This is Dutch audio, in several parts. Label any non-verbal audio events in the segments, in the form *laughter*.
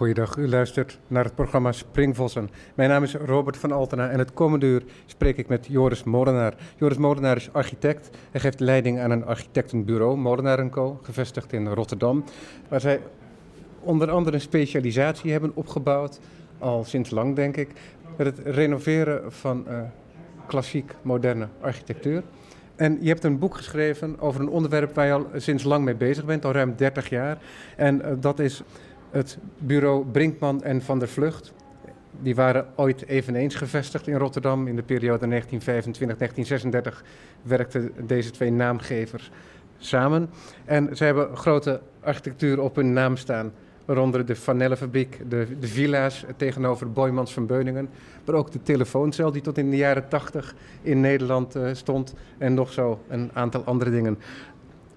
Goeiedag, u luistert naar het programma Springvossen. Mijn naam is Robert van Altena en het komende uur spreek ik met Joris Molenaar. Joris Molenaar is architect. Hij geeft leiding aan een architectenbureau, Molenaar Co., gevestigd in Rotterdam. Waar zij onder andere een specialisatie hebben opgebouwd, al sinds lang denk ik, met het renoveren van uh, klassiek moderne architectuur. En je hebt een boek geschreven over een onderwerp waar je al sinds lang mee bezig bent, al ruim 30 jaar. En uh, dat is het bureau Brinkman en Van der Vlucht. Die waren ooit eveneens gevestigd in Rotterdam. In de periode 1925-1936 werkten deze twee naamgevers samen. En ze hebben grote architectuur op hun naam staan. Waaronder de Vanellenfabriek, de, de villa's tegenover Boymans van Beuningen. Maar ook de telefooncel die tot in de jaren 80 in Nederland uh, stond. En nog zo een aantal andere dingen.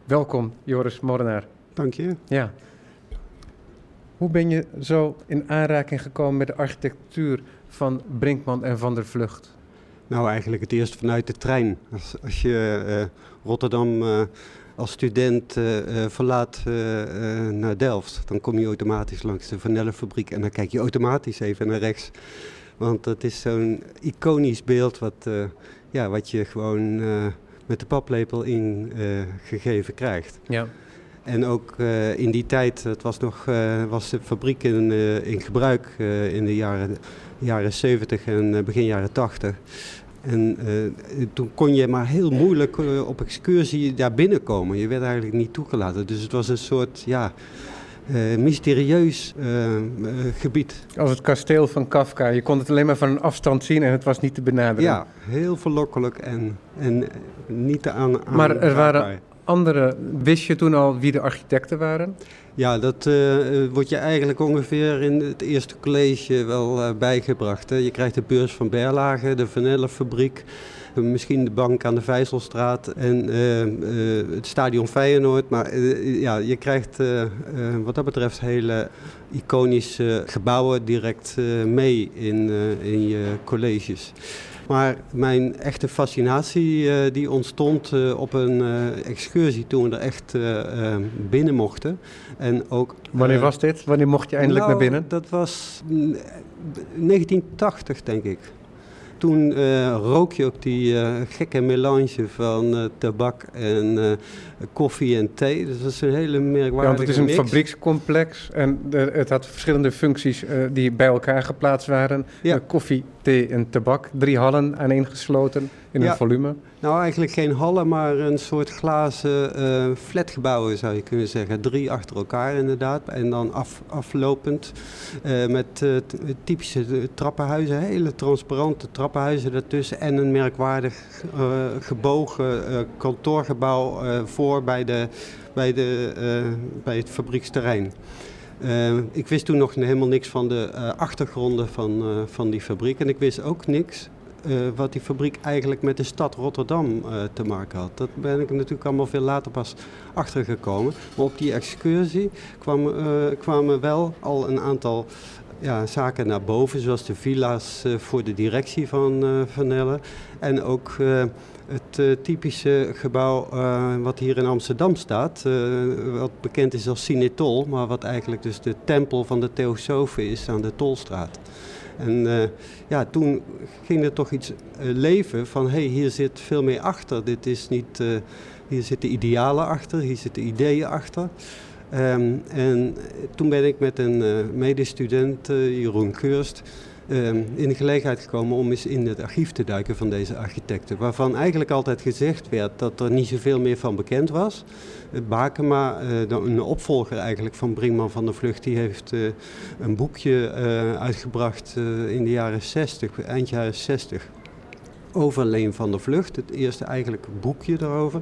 Welkom, Joris Morenaar. Dank je. Ja. Hoe ben je zo in aanraking gekomen met de architectuur van Brinkman en Van der Vlucht? Nou, eigenlijk het eerst vanuit de trein. Als, als je uh, Rotterdam uh, als student uh, verlaat naar Delft, dan kom je automatisch langs de Vanellenfabriek en dan kijk je automatisch even naar rechts. Want dat is zo'n iconisch beeld wat, ja, wat je gewoon met de paplepel ingegeven krijgt. Ja. En ook uh, in die tijd, het was, nog, uh, was de fabriek in, uh, in gebruik in de jaren, jaren 70 en begin jaren 80. En toen kon je maar heel moeilijk op excursie daar binnenkomen. Je werd eigenlijk niet toegelaten. Dus het was een soort, ja, mysterieus gebied. Als het kasteel van Kafka. Je kon het alleen maar van een afstand zien en het was niet te benaderen. Ja, heel verlokkelijk en, en niet te aan, aan Maar er waren andere, wist je toen al wie de architecten waren? Ja, dat uh, wordt je eigenlijk ongeveer in het eerste college wel uh, bijgebracht. Hè. Je krijgt de beurs van Berlage, de vanillefabriek, misschien de bank aan de Vijzelstraat en het stadion Feyenoord. Maar ja, je krijgt wat dat betreft hele iconische gebouwen direct mee in, in je colleges. Maar mijn echte fascinatie uh, die ontstond uh, op een uh, excursie toen we er echt binnen mochten. En ook, Wanneer was dit? Wanneer mocht je eindelijk nou, naar binnen? Dat was 1980 denk ik toen uh, rook je ook die uh, gekke melange van uh, tabak en koffie en thee. Dus dat is een hele merkwaardige Ja, want het is een mix. fabriekscomplex en het had verschillende functies die bij elkaar geplaatst waren. Ja. koffie, thee en tabak. Drie hallen aaneengesloten in Ja. een volume. Nou, eigenlijk geen hallen, maar een soort glazen eh, flatgebouwen zou je kunnen zeggen. Drie achter elkaar inderdaad. En dan af, aflopend eh, met eh, typische trappenhuizen, hele transparante trappenhuizen daartussen. En een merkwaardig gebogen kantoorgebouw voor bij, de, bij, de, bij het fabrieksterrein. Eh, ik wist toen nog helemaal niks van de eh, achtergronden van, eh, van die fabriek. En ik wist ook niks wat die fabriek eigenlijk met de stad Rotterdam te maken had. Dat ben ik natuurlijk allemaal veel later pas achtergekomen. Maar op die excursie kwamen, eh, kwamen wel al een aantal ja, zaken naar boven, zoals de villa's voor de directie van Van Nelle. En ook het eh, typische gebouw eh, wat hier in Amsterdam staat, eh, wat bekend is als Cinetol, maar wat eigenlijk dus de tempel van de Theosofen is aan de Tolstraat. En ja, toen ging er toch iets leven van, hé, hey, hier zit veel meer achter. Dit is niet, hier zitten idealen achter, hier zitten ideeën achter. Ehm, en toen ben ik met een medestudent, Jeroen Keurst, in de gelegenheid gekomen om eens in het archief te duiken van deze architecten. Waarvan eigenlijk altijd gezegd werd dat er niet zoveel meer van bekend was. Eh, Bakema, eh, een opvolger eigenlijk van Brinkman van der Vlucht, die heeft eh, een boekje uitgebracht in de jaren 60, eind jaren 60 over Leen van der Vlucht. Het eerste eigenlijk boekje daarover.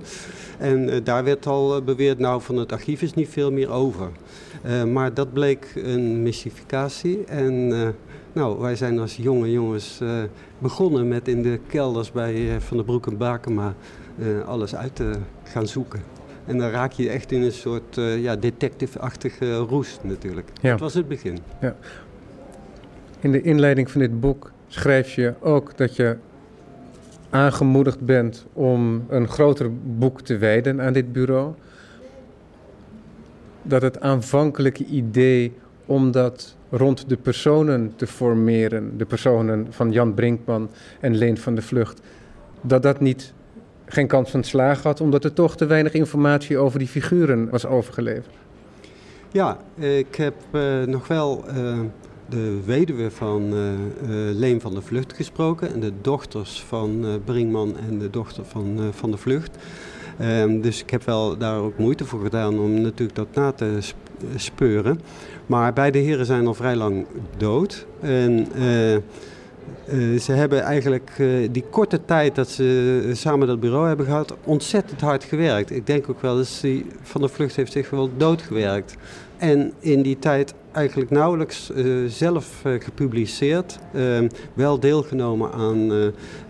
En eh, daar werd al eh, beweerd, nou van het archief is niet veel meer over. Eh, maar dat bleek een mystificatie. En nou, wij zijn als jonge jongens begonnen met in de kelders bij Van der Broek en Bakema alles uit te gaan zoeken. En dan raak je echt in een soort ja, detective-achtige roes natuurlijk. Ja. Dat was het begin. In de inleiding van dit boek schrijf je ook dat je aangemoedigd bent om een groter boek te wijden aan dit bureau. Dat het aanvankelijke idee om dat rond de personen te formeren, de personen van Jan Brinkman en Leen van de Vlucht, dat dat niet geen kans van slagen had, omdat er toch te weinig informatie over die figuren was overgeleverd? Ja, ik heb uh, nog wel uh, de weduwe van uh, Leen van de Vlucht gesproken en de dochters van Brinkman en de dochter van Van de Vlucht. Um, dus ik heb wel daar ook moeite voor gedaan om natuurlijk dat na te speuren. Maar beide heren zijn al vrij lang dood. En uh, ze hebben eigenlijk uh, die korte tijd dat ze samen dat bureau hebben gehad, ontzettend hard gewerkt. Ik denk ook wel dat Van de Vlucht heeft zich wel doodgewerkt. En in die tijd eigenlijk nauwelijks uh, zelf gepubliceerd. Ehm, wel deelgenomen aan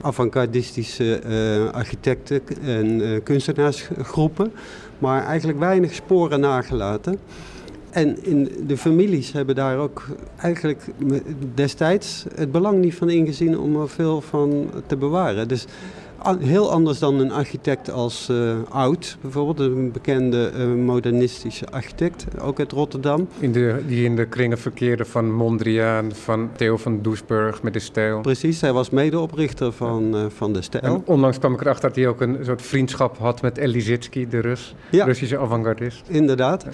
avant-gardistische architecten en kunstenaarsgroepen. Maar eigenlijk weinig sporen nagelaten. En in de families hebben daar ook eigenlijk destijds het belang niet van ingezien om er veel van te bewaren. Dus heel anders dan een architect als uh, Oud, bijvoorbeeld, een bekende uh, modernistische architect, ook uit Rotterdam. In de, die in de kringen verkeerde van Mondriaan, van Theo van Doesburg met de stijl. Precies, hij was medeoprichter van, uh, van de stijl. En onlangs kwam ik erachter dat hij ook een soort vriendschap had met Elizitsky, de Rus, ja. Russische avant-gardist. Inderdaad.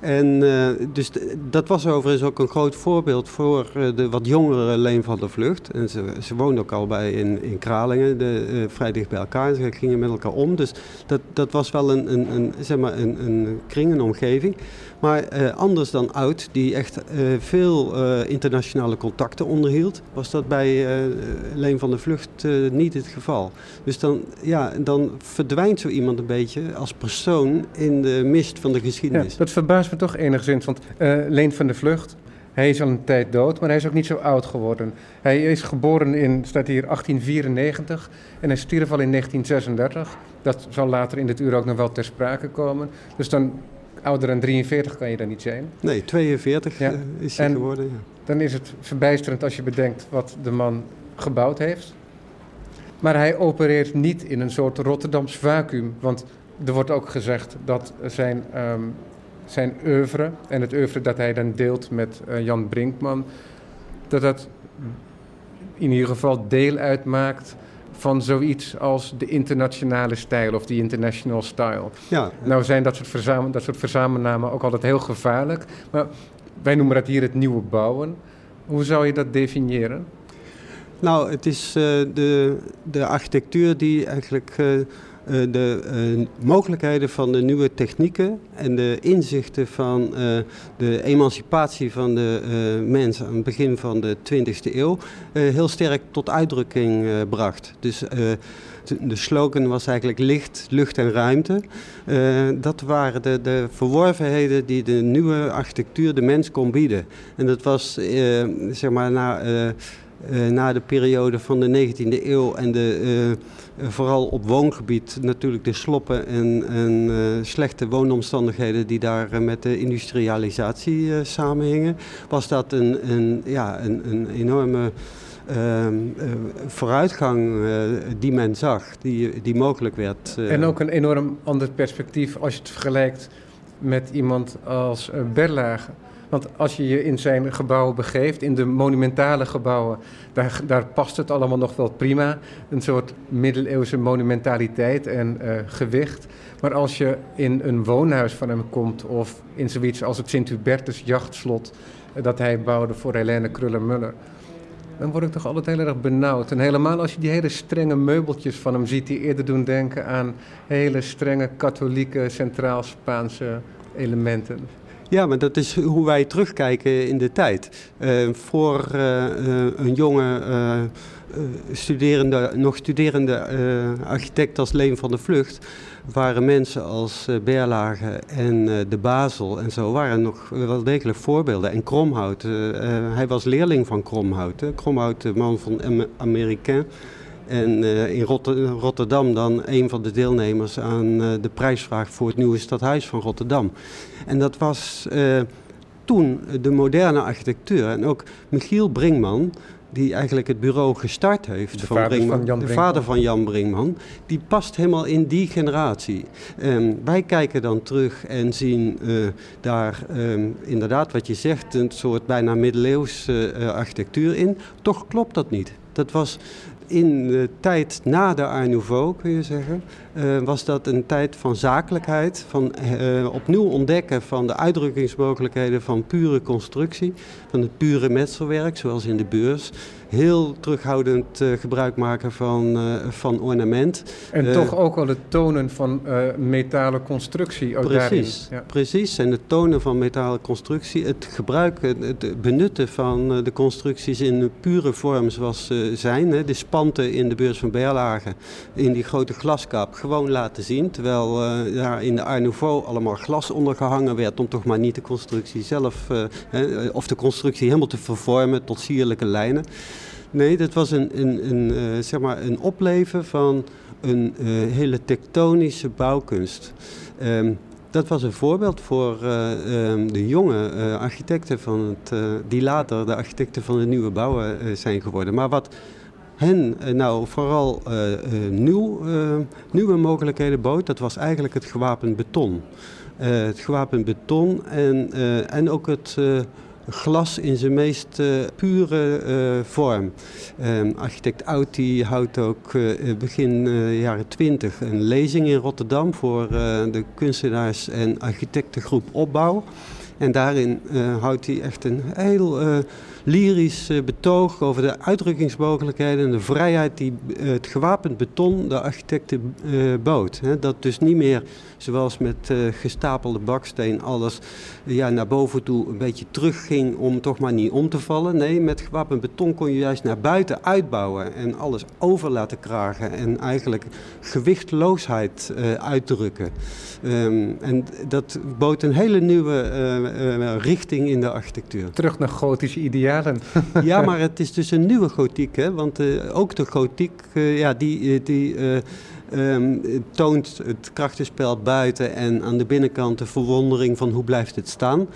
En dus dat was overigens ook een groot voorbeeld voor de wat jongere Leen van der Vlucht. En ze, ze woonde ook al bij in, in Kralingen, de, vrij dicht bij elkaar. Ze gingen met elkaar om. Dus dat, dat was wel een, een, een, zeg maar een, een kring, een omgeving. Maar uh, anders dan Oud, die echt uh, veel uh, internationale contacten onderhield, was dat bij Leen van de Vlucht niet het geval. Dus dan, ja, dan verdwijnt zo iemand een beetje als persoon in de mist van de geschiedenis. Ja, dat verbaast me toch enigszins, want Leen van de Vlucht hij is al een tijd dood, maar hij is ook niet zo oud geworden. Hij is geboren in, staat hier, 1894 en hij stierf al in 1936. Dat zal later in dit uur ook nog wel ter sprake komen. Dus dan ouder dan 43 kan je dan niet zijn. Nee, 42 ja. Eh, is hij geworden. Ja. Dan is het verbijsterend als je bedenkt wat de man gebouwd heeft. Maar hij opereert niet in een soort Rotterdams vacuüm. Want er wordt ook gezegd dat zijn um, zijn oeuvre en het oeuvre dat hij dan deelt met uh, Jan Brinkman, dat dat in ieder geval deel uitmaakt van zoiets als de internationale stijl of de international style. Ja. Nou zijn dat soort, verzamel, dat soort verzamelnamen ook altijd heel gevaarlijk, maar wij noemen dat hier het nieuwe bouwen. Hoe zou je dat definiëren? Nou, het is uh, de, de architectuur die eigenlijk uh, eh, de uh, mogelijkheden van de nieuwe technieken en de inzichten van uh, de emancipatie van de mens aan het begin van de 20e eeuw heel sterk tot uitdrukking bracht. Dus de slogan was eigenlijk licht, lucht en ruimte. dat waren de, de verworvenheden die de nieuwe architectuur de mens kon bieden. En dat was zeg maar na na de periode van de 19e eeuw en de, vooral op woongebied natuurlijk de sloppen en, en uh, slechte woonomstandigheden die daar met de industrialisatie samenhingen, was dat een, een, ja, een, een enorme ehm, vooruitgang die men zag, die, die mogelijk werd. En ook een enorm ander perspectief als je het vergelijkt met iemand als Berlage. Want als je je in zijn gebouwen begeeft, in de monumentale gebouwen, daar, daar past het allemaal nog wel prima. Een soort middeleeuwse monumentaliteit en uh, gewicht. Maar als je in een woonhuis van hem komt of in zoiets als het Sint-Hubertus jachtslot uh, dat hij bouwde voor Helene Kruller-Muller, dan word ik toch altijd heel erg benauwd. En helemaal als je die hele strenge meubeltjes van hem ziet, die eerder doen denken aan hele strenge katholieke Centraal-Spaanse elementen. Ja, maar dat is hoe wij terugkijken in de tijd. Uh, voor uh, een jonge studerende, nog studerende architect als Leen van der Vlucht waren mensen als Berlage en De Basel en zo waren nog wel degelijk voorbeelden. En Kromhout, hij was leerling van Kromhout. Kromhout, de man van Amerikaan. En uh, in Rotterdam dan een van de deelnemers aan uh, de prijsvraag voor het nieuwe stadhuis van Rotterdam. En dat was uh, toen de moderne architectuur. En ook Michiel Brinkman, die eigenlijk het bureau gestart heeft, De van vader Brinkman, van Jan de Brinkman. vader van Jan Brinkman, die past helemaal in die generatie. Ehm, wij kijken dan terug en zien eh, daar ehm, inderdaad wat je zegt, een soort bijna middeleeuwse eh, architectuur in. Toch klopt dat niet. Dat was in de tijd na de Art Nouveau, kun je zeggen, eh, was dat een tijd van zakelijkheid, van eh, opnieuw ontdekken van de uitdrukkingsmogelijkheden van pure constructie, van het pure metselwerk, zoals in de beurs. Heel terughoudend eh, gebruik maken van, eh, van ornament. En Eh, toch ook wel het tonen van metalen constructie. Ook Precies. Ja. precies. En het tonen van metalen constructie, het gebruiken, het benutten van de constructies in de pure vorm zoals ze zijn. Hè. De spanten in de beurs van Berlage, in die grote glaskap, gewoon laten zien. Terwijl daar in de Art Nouveau allemaal glas onder gehangen werd om toch maar niet de constructie zelf, eh, of de constructie helemaal te vervormen tot sierlijke lijnen. Nee, dat was een, een, een, eh, zeg maar een opleven van een eh, hele tektonische bouwkunst. Ehm, dat was een voorbeeld voor eh, ehm, de jonge architecten van het, die later de architecten van de nieuwe bouwen zijn geworden. Maar wat hen nou vooral nieuw, nieuwe mogelijkheden bood, dat was eigenlijk het gewapend beton. Het gewapend beton en, en ook het glas in zijn meest eh, pure eh, vorm. Ehm, architect Auti houdt ook eh, begin jaren 20 een lezing in Rotterdam voor de kunstenaars en architectengroep Opbouw. En daarin houdt hij echt een heel eh, lyrisch betoog over de uitdrukkingsmogelijkheden en de vrijheid die het gewapend beton de architecten bood. Dat dus niet meer zoals met eh, gestapelde baksteen alles ja, naar boven toe een beetje terugging om toch maar niet om te vallen. Nee, met gewapend beton kon je juist naar buiten uitbouwen en alles over laten kragen en eigenlijk gewichtloosheid eh, uitdrukken. Ehm, en dat bood een hele nieuwe eh, richting in de architectuur. Terug naar gotische idealen. *laughs* Ja, *laughs* maar het is dus een nieuwe gotiek, hè? want ook de gotiek ja, die, die eh, ehm, toont het krachtenspel buiten en aan de binnenkant de verwondering van hoe blijft het staan.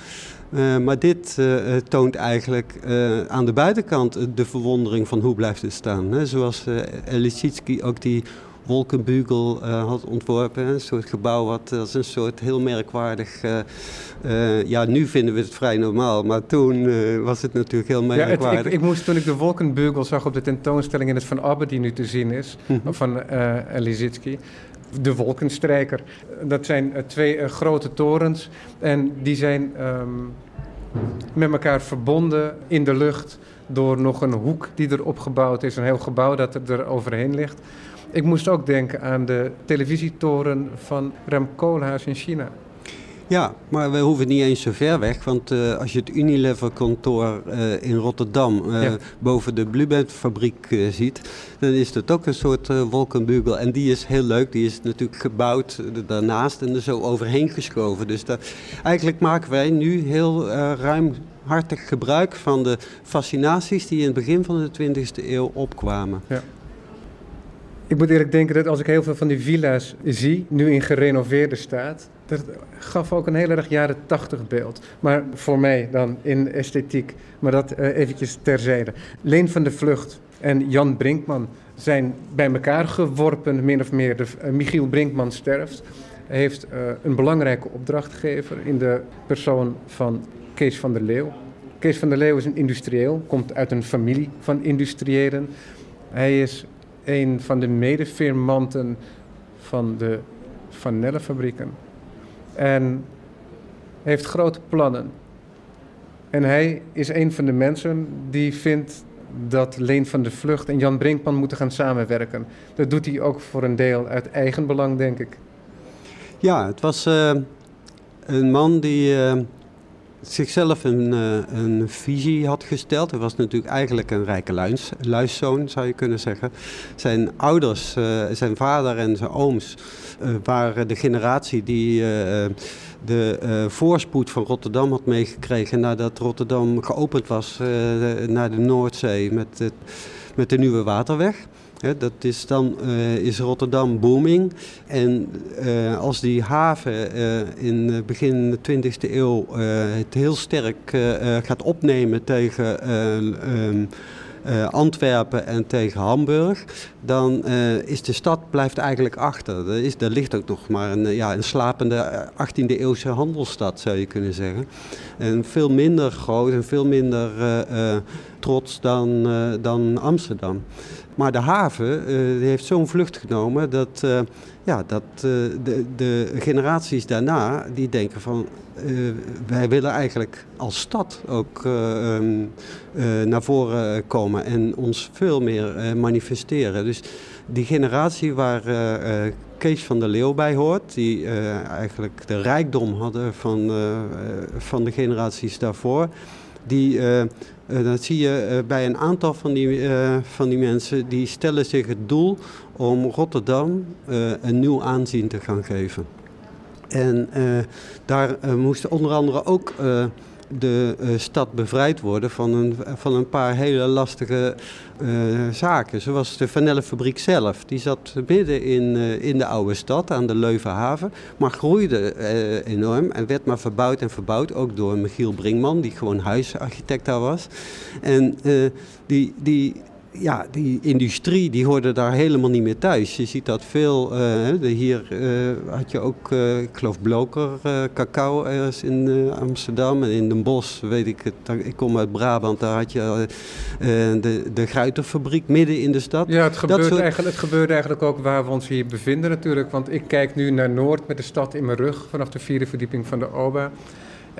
Eh, maar dit eh, toont eigenlijk eh, aan de buitenkant de verwondering van hoe blijft het staan. Hè? Zoals uh, ook die wolkenbugel eh, had ontworpen. Een soort gebouw wat als een soort heel merkwaardig... eh, eh, ja, nu vinden we het vrij normaal, maar toen was het natuurlijk heel Ja, het, merkwaardig. ik, ik moest toen ik de Wolkenbeugel zag op de tentoonstelling in het Van Abbe die nu te zien is, Mhm. van Lisitsky. De Wolkenstrijker. Dat zijn twee grote torens en die zijn ehm, met elkaar verbonden in de lucht door nog een hoek die er opgebouwd is, een heel gebouw dat er, er overheen ligt. Ik moest ook denken aan de televisietoren van Rem Koolhaas in China. Ja, maar we hoeven niet eens zo ver weg. Want eh, als je het Unilever-kantoor eh, in Rotterdam eh, Ja. boven de Blueband-fabriek ziet, dan is dat ook een soort wolkenbugel. En die is heel leuk. Die is natuurlijk gebouwd daarnaast en er zo overheen geschoven. Dus daar, eigenlijk maken wij nu heel ruimhartig gebruik van de fascinaties die in het begin van de 20e eeuw opkwamen. Ik moet eerlijk denken dat als ik heel veel van die villa's zie, nu in gerenoveerde staat, dat gaf ook een heel erg jaren tachtig beeld. Maar voor mij dan in esthetiek, maar dat eh, eventjes terzijde. Leen van de Vlucht en Jan Brinkman zijn bij elkaar geworpen, min of meer. De, eh, Michiel Brinkman sterft. Heeft eh, een belangrijke opdrachtgever in de persoon van Kees van der Leeuw. Kees van der Leeuw is een industrieel, komt uit een familie van industriëlen. Hij is een van de medefirmanten van de Vanellenfabrieken. En heeft grote plannen. En hij is een van de mensen die vindt dat Leen van de Vlucht en Jan Brinkman moeten gaan samenwerken. Dat doet hij ook voor een deel uit eigen belang, denk ik. Ja, het was eh, een man die eh, zichzelf een, eh, een visie had gesteld. Hij was natuurlijk eigenlijk een rijke luis, luiszoon, zou je kunnen zeggen. Zijn ouders, eh, zijn vader en zijn ooms, eh, waren de generatie die de voorspoed van Rotterdam had meegekregen nadat Rotterdam geopend was naar de Noordzee met, met de nieuwe waterweg. Dat is dan eh, is Rotterdam booming. En eh, als die haven eh, in begin 20e eeuw het heel sterk gaat opnemen tegen eh, ehm, Antwerpen en tegen Hamburg, dan is de stad blijft eigenlijk achter. Er, is, ligt ook nog maar een, ja, een slapende 18e eeuwse handelsstad, zou je kunnen zeggen. En veel minder groot en veel minder trots dan, dan Amsterdam. Maar de haven heeft zo'n vlucht genomen dat ja, dat uh, de, de, generaties daarna die denken van wij willen eigenlijk als stad ook um, naar voren komen en ons veel meer manifesteren. Dus die generatie waar Kees van der Leeuw bij hoort, die eigenlijk de rijkdom hadden van, van de generaties daarvoor, die dat zie je uh, bij een aantal van die, uh, van die mensen, die stellen zich het doel om Rotterdam een nieuw aanzien te gaan geven. En daar moest onder andere ook de uh, stad bevrijd worden van een, van een paar hele lastige uh, zaken. Zoals de vanillefabriek zelf. Die zat midden in, uh, in de oude stad aan de Leuvenhaven. Maar groeide enorm en werd maar verbouwd en verbouwd. Ook door Michiel Brinkman, die gewoon huisarchitect daar was. En die, die, ja, die industrie die hoorde daar helemaal niet meer thuis. Je ziet dat veel. Uh, hier uh, had je ook, uh, ik geloof, Bloker, cacao ergens in Amsterdam. En in Den Bosch, weet ik het. Ik kom uit Brabant, daar had je de, de Gruiterfabriek midden in de stad. Ja, het gebeurt, soort... eigenlijk, het gebeurt eigenlijk ook waar we ons hier bevinden natuurlijk. Want ik kijk nu naar Noord met de stad in mijn rug vanaf de vierde verdieping van de OBA.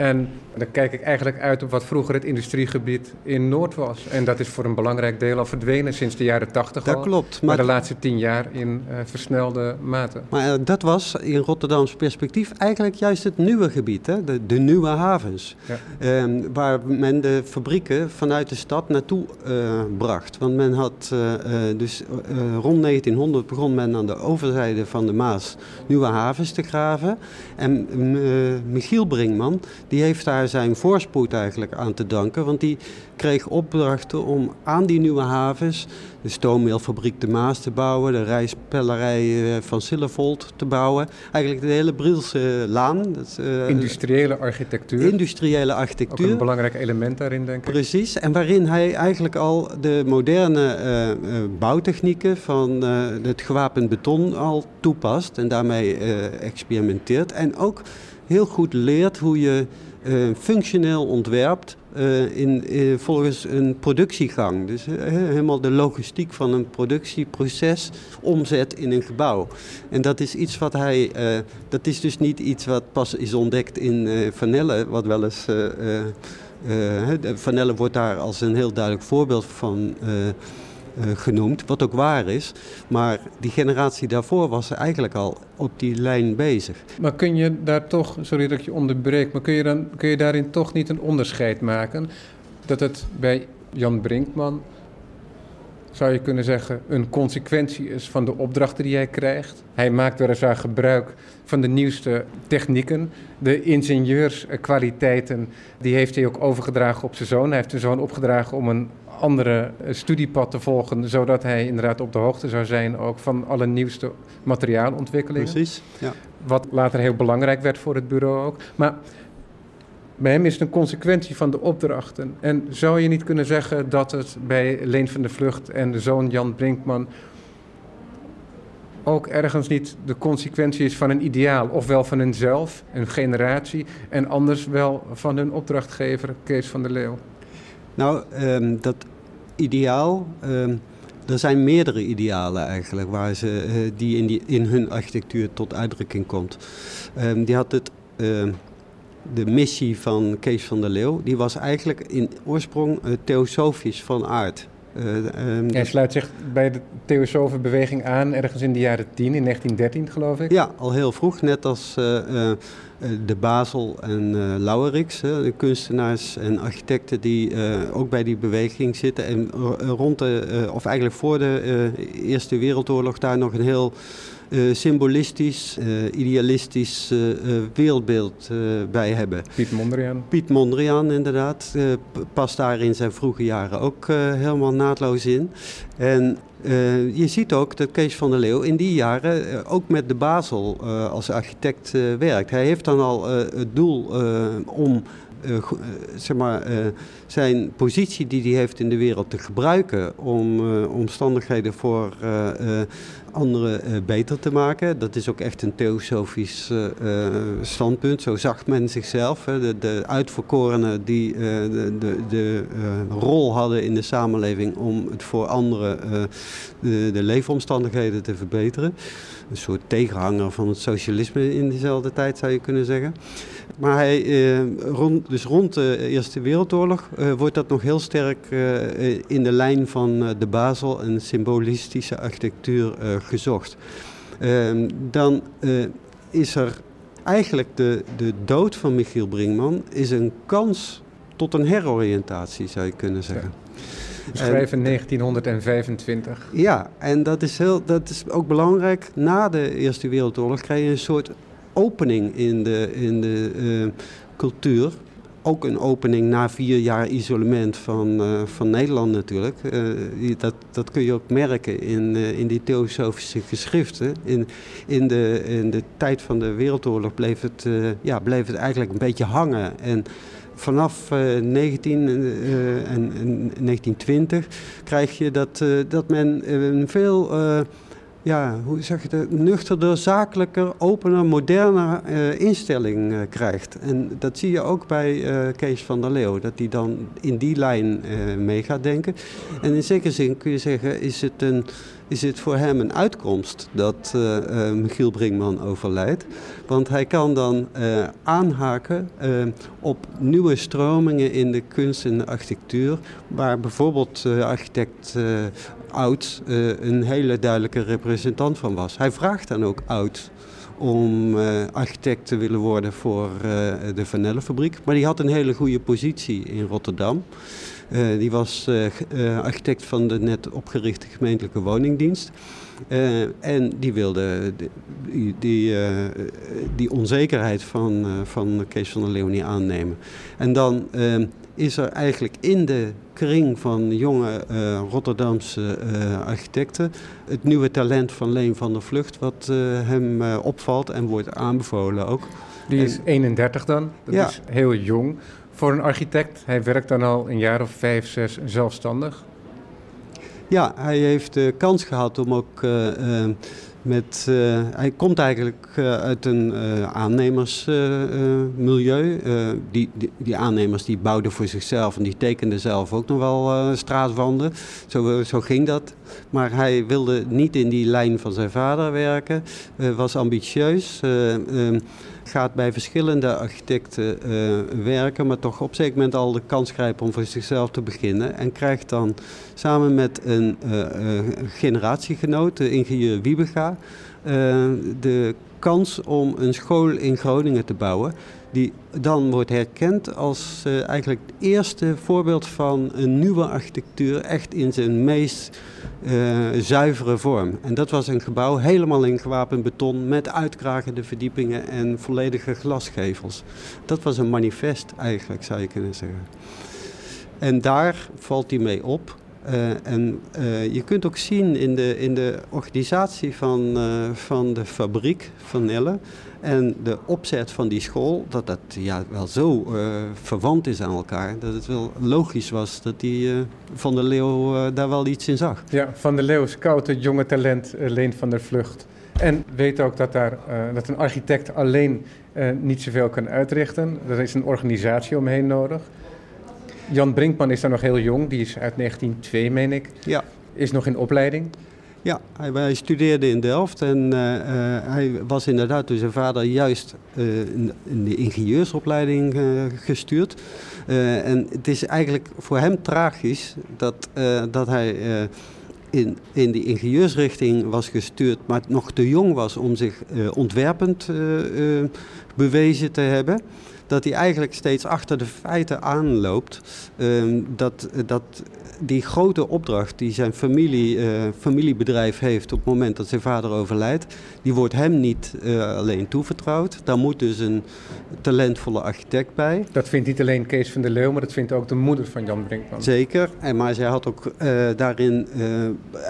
En dan kijk ik eigenlijk uit op wat vroeger het industriegebied in Noord was. En dat is voor een belangrijk deel al verdwenen sinds de jaren tachtig Dat klopt. Maar, maar de laatste tien jaar in uh, versnelde mate. Maar uh, dat was in Rotterdams perspectief eigenlijk juist het nieuwe gebied. Hè? De, de nieuwe havens. Ja. Um, waar men de fabrieken vanuit de stad naartoe uh, bracht. Want men had dus rond 1900 begon men aan de overzijde van de Maas nieuwe havens te graven. En Michiel Brinkman die heeft daar zijn voorspoed eigenlijk aan te danken. Want die kreeg opdrachten om aan die nieuwe havens de stoommeelfabriek de Maas te bouwen, de rijspellerij eh, van Sillevold te bouwen. Eigenlijk de hele Brielse laan. Dat, uh, industriële architectuur. Industriële architectuur. Ook een belangrijk element daarin, denk ik. Precies, en waarin hij eigenlijk al de moderne uh, bouwtechnieken van het gewapend beton al toepast en daarmee experimenteert. En ook heel goed leert hoe je uh, functioneel ontwerpt uh, in, uh, volgens een productiegang. Dus helemaal de logistiek van een productieproces omzet in een gebouw. En dat is iets wat hij. dat is dus niet iets wat pas is ontdekt in Vanelle, wat wel eens. Vanelle wordt daar als een heel duidelijk voorbeeld van uh, genoemd, wat ook waar is. Maar die generatie daarvoor was eigenlijk al op die lijn bezig. Maar kun je daar toch, sorry dat ik je onderbreek, maar kun je, dan, kun je daarin toch niet een onderscheid maken? Dat het bij Jan Brinkman, zou je kunnen zeggen, een consequentie is van de opdrachten die hij krijgt. Hij maakt weliswaar gebruik van de nieuwste technieken. De ingenieurskwaliteiten, die heeft hij ook overgedragen op zijn zoon. Hij heeft zijn zoon opgedragen om een andere eh, studiepad te volgen, zodat hij inderdaad op de hoogte zou zijn ook van alle nieuwste materiaalontwikkelingen. Precies, ja. Wat later heel belangrijk werd voor het bureau ook. Maar bij hem is het een consequentie van de opdrachten. En zou je niet kunnen zeggen dat het bij Leen van de Vlucht en de zoon Jan Brinkman ook ergens niet de consequentie is van een ideaal, ofwel van hunzelf, een generatie, en anders wel van hun opdrachtgever Kees van der Leeuw? Nou, um, dat ideaal. Um, er zijn meerdere idealen eigenlijk waar ze, uh, die, in die in hun architectuur tot uitdrukking komt. Um, die had het, de missie van Kees van der Leeuw, die was eigenlijk in oorsprong uh, theosofisch van aard. Um, Hij sluit zich bij de Theosofenbeweging aan ergens in de jaren 10, in 1913 geloof ik. Ja, al heel vroeg, net als de Basel en uh, Lauwerix, de kunstenaars en architecten die ook bij die beweging zitten. En rond de, of eigenlijk voor de Eerste Wereldoorlog daar nog een heel symbolistisch, idealistisch wereldbeeld bij hebben. Piet Mondriaan. Piet Mondriaan, inderdaad. past daar in zijn vroege jaren ook helemaal naadloos in. En je ziet ook dat Kees van der Leeuw in die jaren ook met de Basel als architect werkt. Hij heeft dan al het doel om zeg maar, zijn positie die hij heeft in de wereld te gebruiken om omstandigheden voor anderen uh, beter te maken. Dat is ook echt een theosofisch uh, standpunt. Zo zag men zichzelf. De, de uitverkorenen die de, de, de rol hadden in de samenleving om het voor anderen de, de, leefomstandigheden te verbeteren. Een soort tegenhanger van het socialisme in dezelfde tijd zou je kunnen zeggen. Maar hij, rond, dus rond de Eerste Wereldoorlog wordt dat nog heel sterk in de lijn van de Basel en symbolistische architectuur gezocht. Ehm, dan eh, is er eigenlijk de, de dood van Michiel Brinkman is een kans tot een heroriëntatie, zou je kunnen zeggen. Ja. Schrijven 1925. Ja, en dat is, heel, dat is ook belangrijk. Na de Eerste Wereldoorlog krijg je een soort opening in de, in de uh, cultuur ook een opening na vier jaar isolement van, uh, van Nederland natuurlijk. Uh, dat, dat kun je ook merken in, in die theosofische geschriften. In, in, de, in de tijd van de Wereldoorlog bleef het, ja, bleef het eigenlijk een beetje hangen. En vanaf 19 en 1920 krijg je dat, dat men veel ja, hoe zeg je het, nuchterder, zakelijker, opener, moderner uh, instelling uh, krijgt. En dat zie je ook bij uh, Kees van der Leeuw, dat hij dan in die lijn mee gaat denken. En in zekere zin kun je zeggen, is het, een, is het voor hem een uitkomst dat Michiel Brinkman overlijdt. Want hij kan dan aanhaken op nieuwe stromingen in de kunst en de architectuur, waar bijvoorbeeld architect Oud uh, een hele duidelijke representant van was. Hij vraagt dan ook Oud om uh, architect te willen worden voor uh, de Vanellenfabriek. Maar die had een hele goede positie in Rotterdam. die was architect van de net opgerichte gemeentelijke woningdienst. en die wilde die, die, die onzekerheid van, van Kees van der Leeuw niet aannemen. En dan is er eigenlijk in de kring van jonge uh, Rotterdamse uh, architecten het nieuwe talent van Leen van der Vlucht, wat uh, hem opvalt en wordt aanbevolen ook. Die is 31 dan, dat ja. is heel jong voor een architect. Hij werkt dan al een jaar of vijf, zes zelfstandig. Ja, hij heeft de kans gehad om ook met, uh, hij komt eigenlijk uh, uit een uh, aannemersmilieu. die, die, die, aannemers die bouwden voor zichzelf en die tekenden zelf ook nog wel straatwanden. Zo, zo ging dat. Maar hij wilde niet in die lijn van zijn vader werken. was ambitieus. Gaat bij verschillende architecten werken, maar toch op zeker moment al de kans grijpen om voor zichzelf te beginnen. En krijgt dan samen met een generatiegenoot, de ingenieur Wiebega, de kans om een school in Groningen te bouwen. Die dan wordt herkend als uh, eigenlijk het eerste voorbeeld van een nieuwe architectuur, echt in zijn meest uh, zuivere vorm. En dat was een gebouw helemaal in gewapend beton met uitkragende verdiepingen en volledige glasgevels. Dat was een manifest eigenlijk, zou je kunnen zeggen. En daar valt hij mee op. Uh, en je kunt ook zien in de, in de organisatie van, van de fabriek van Nelle en de opzet van die school, dat dat ja, wel zo verwant is aan elkaar, dat het wel logisch was dat die Van der Leeuw daar wel iets in zag. Ja, Van der Leeuw scout het jonge talent Leen van der Vlucht. En weet ook dat, daar, dat een architect alleen niet zoveel kan uitrichten. Er is een organisatie omheen nodig. Jan Brinkman is daar nog heel jong, die is uit 1902, meen ik. Ja. Is nog in opleiding. Ja, hij, studeerde in Delft en uh, uh, hij was inderdaad door zijn vader juist uh, in, de ingenieursopleiding gestuurd. en het is eigenlijk voor hem tragisch dat, dat hij in, in die ingenieursrichting was gestuurd, maar nog te jong was om zich ontwerpend bewezen te hebben dat hij eigenlijk steeds achter de feiten aanloopt. Um, dat, dat die grote opdracht die zijn familie, uh, familiebedrijf heeft op het moment dat zijn vader overlijdt, die wordt hem niet uh, alleen toevertrouwd. Daar moet dus een talentvolle architect bij. Dat vindt niet alleen Kees van der Leeuw, maar dat vindt ook de moeder van Jan Brinkman. Zeker, en, maar zij had ook uh, daarin